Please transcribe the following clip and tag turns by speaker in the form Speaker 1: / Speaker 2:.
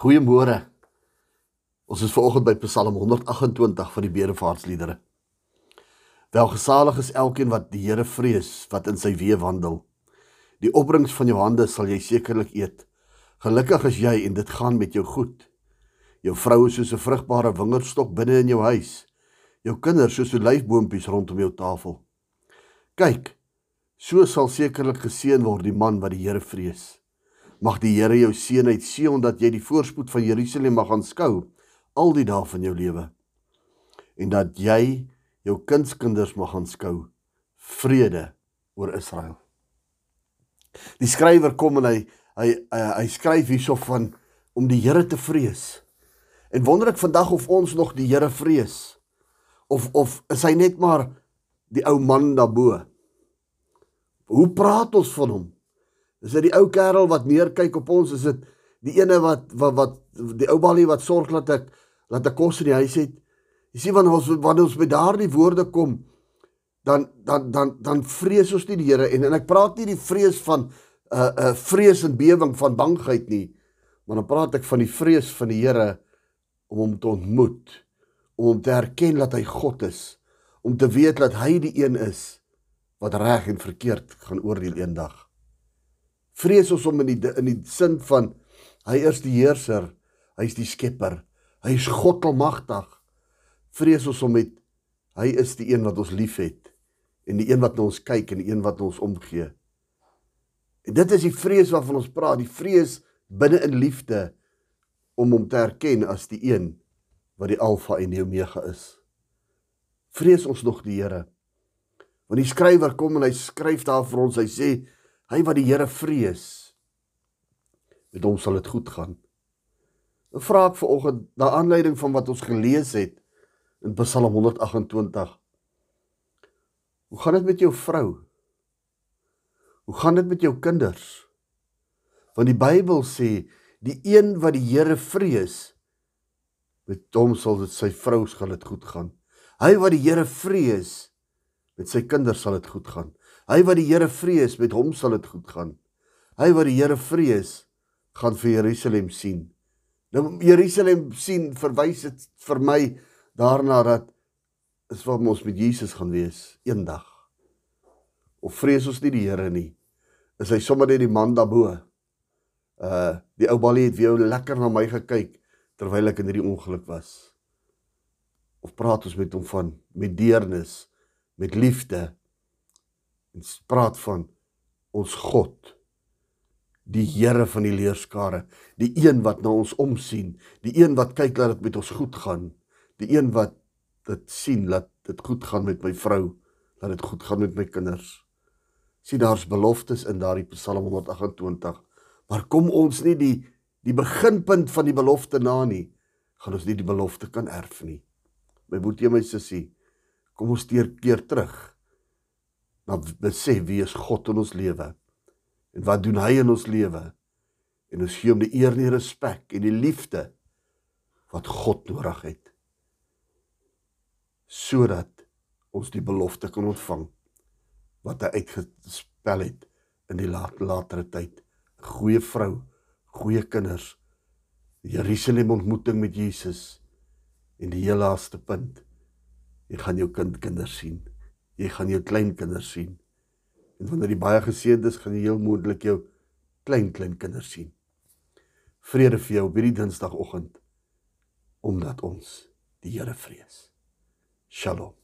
Speaker 1: Goeiemôre. Ons is vanoggend by Psalm 128 van die Bedevaartsliedere. Welgesalig is elkeen wat die Here vrees, wat in sy weë wandel. Die opbrengs van jou hande sal jy sekerlik eet. Gelukkig is jy en dit gaan met jou goed. Jou vrou is soos 'n vrugbare wingerdstok binne in jou huis. Jou kinders soos olyfboompies rondom jou tafel. Kyk, so sal sekerlik geseën word die man wat die Here vrees. Mag die Here jou seën uit Sion dat jy die voorspoed van Jerusalem mag aanskou al die dae van jou lewe. En dat jy jou kindskinders mag aanskou vrede oor Israel. Die skrywer kom en hy hy hy, hy skryf hierso van om die Here te vrees. En wonder ek vandag of ons nog die Here vrees of of is hy net maar die ou man daarbo? Hoe praat ons van hom? Is dit die ou kerel wat neerkyk op ons? Is dit die ene wat wat wat die ou balie wat sorg dat ek dat ek kos in die huis het? Jy sien wanneer ons wanneer ons by daardie woorde kom, dan dan dan dan vrees ons nie die Here en en ek praat nie die vrees van 'n uh, 'n uh, vrees en bewering van bangheid nie, maar dan praat ek van die vrees van die Here om hom te ontmoet, om hom te erken dat hy God is, om te weet dat hy die een is wat reg en verkeerd gaan oordeel eendag vrees ons om in die in die sin van hy is die heerser, hy is die skepper, hy is God almagtig. Vrees ons om met hy is die een wat ons liefhet en die een wat na ons kyk en die een wat ons omgee. En dit is die vrees waarvan ons praat, die vrees binne in liefde om hom te erken as die een wat die alfa en die omega is. Vrees ons nog die Here? Want die skrywer kom en hy skryf daar vir ons, hy sê Hy wat die Here vrees, met hom sal dit goed gaan. 'n Vraag vir oggend, na aanleiding van wat ons gelees het in Psalm 128. Hoe gaan dit met jou vrou? Hoe gaan dit met jou kinders? Want die Bybel sê die een wat die Here vrees, met hom sal dit sy vrou sal dit goed gaan. Hy wat die Here vrees, met sy kinders sal dit goed gaan. Hy wat die Here vrees, met hom sal dit goed gaan. Hy wat die Here vrees, gaan vir Jerusalem sien. Nou Jerusalem sien verwys dit vir my daarna dat is wat ons met Jesus gaan wees eendag. Of vrees ons nie die Here nie? Is hy sommer net die man daarbo? Uh die ou balie het weer lekker na my gekyk terwyl ek in hierdie ongeluk was. Of praat ons met hom van met deernis, met liefde? En praat van ons God die Here van die leerskare die een wat na ons omsien die een wat kyk dat dit met ons goed gaan die een wat dit sien dat dit goed gaan met my vrou dat dit goed gaan met my kinders. Sien daar's beloftes in daardie Psalm 128 maar kom ons nie die die beginpunt van die belofte na nie gaan ons nie die belofte kan erf nie. My boetie my sussie kom ons keer keer terug maar besef wie is God in ons lewe? En wat doen hy in ons lewe? En ons gee hom die eer en die respek en die liefde wat God nodig het sodat ons die belofte kan ontvang wat hy uitgespel het in die laat, latere tyd. Goeie vrou goeie kinders Jerusalem ontmoeting met Jesus en die heel laaste punt. Jy gaan jou kind kinders sien jy gaan jou kleinkinders sien. En wanneer jy baie geseënd is, gaan jy heel moontlik jou klein klein kinders sien. Vrede vir jou op hierdie Dinsdagoggend omdat ons die Here vrees. Shalom.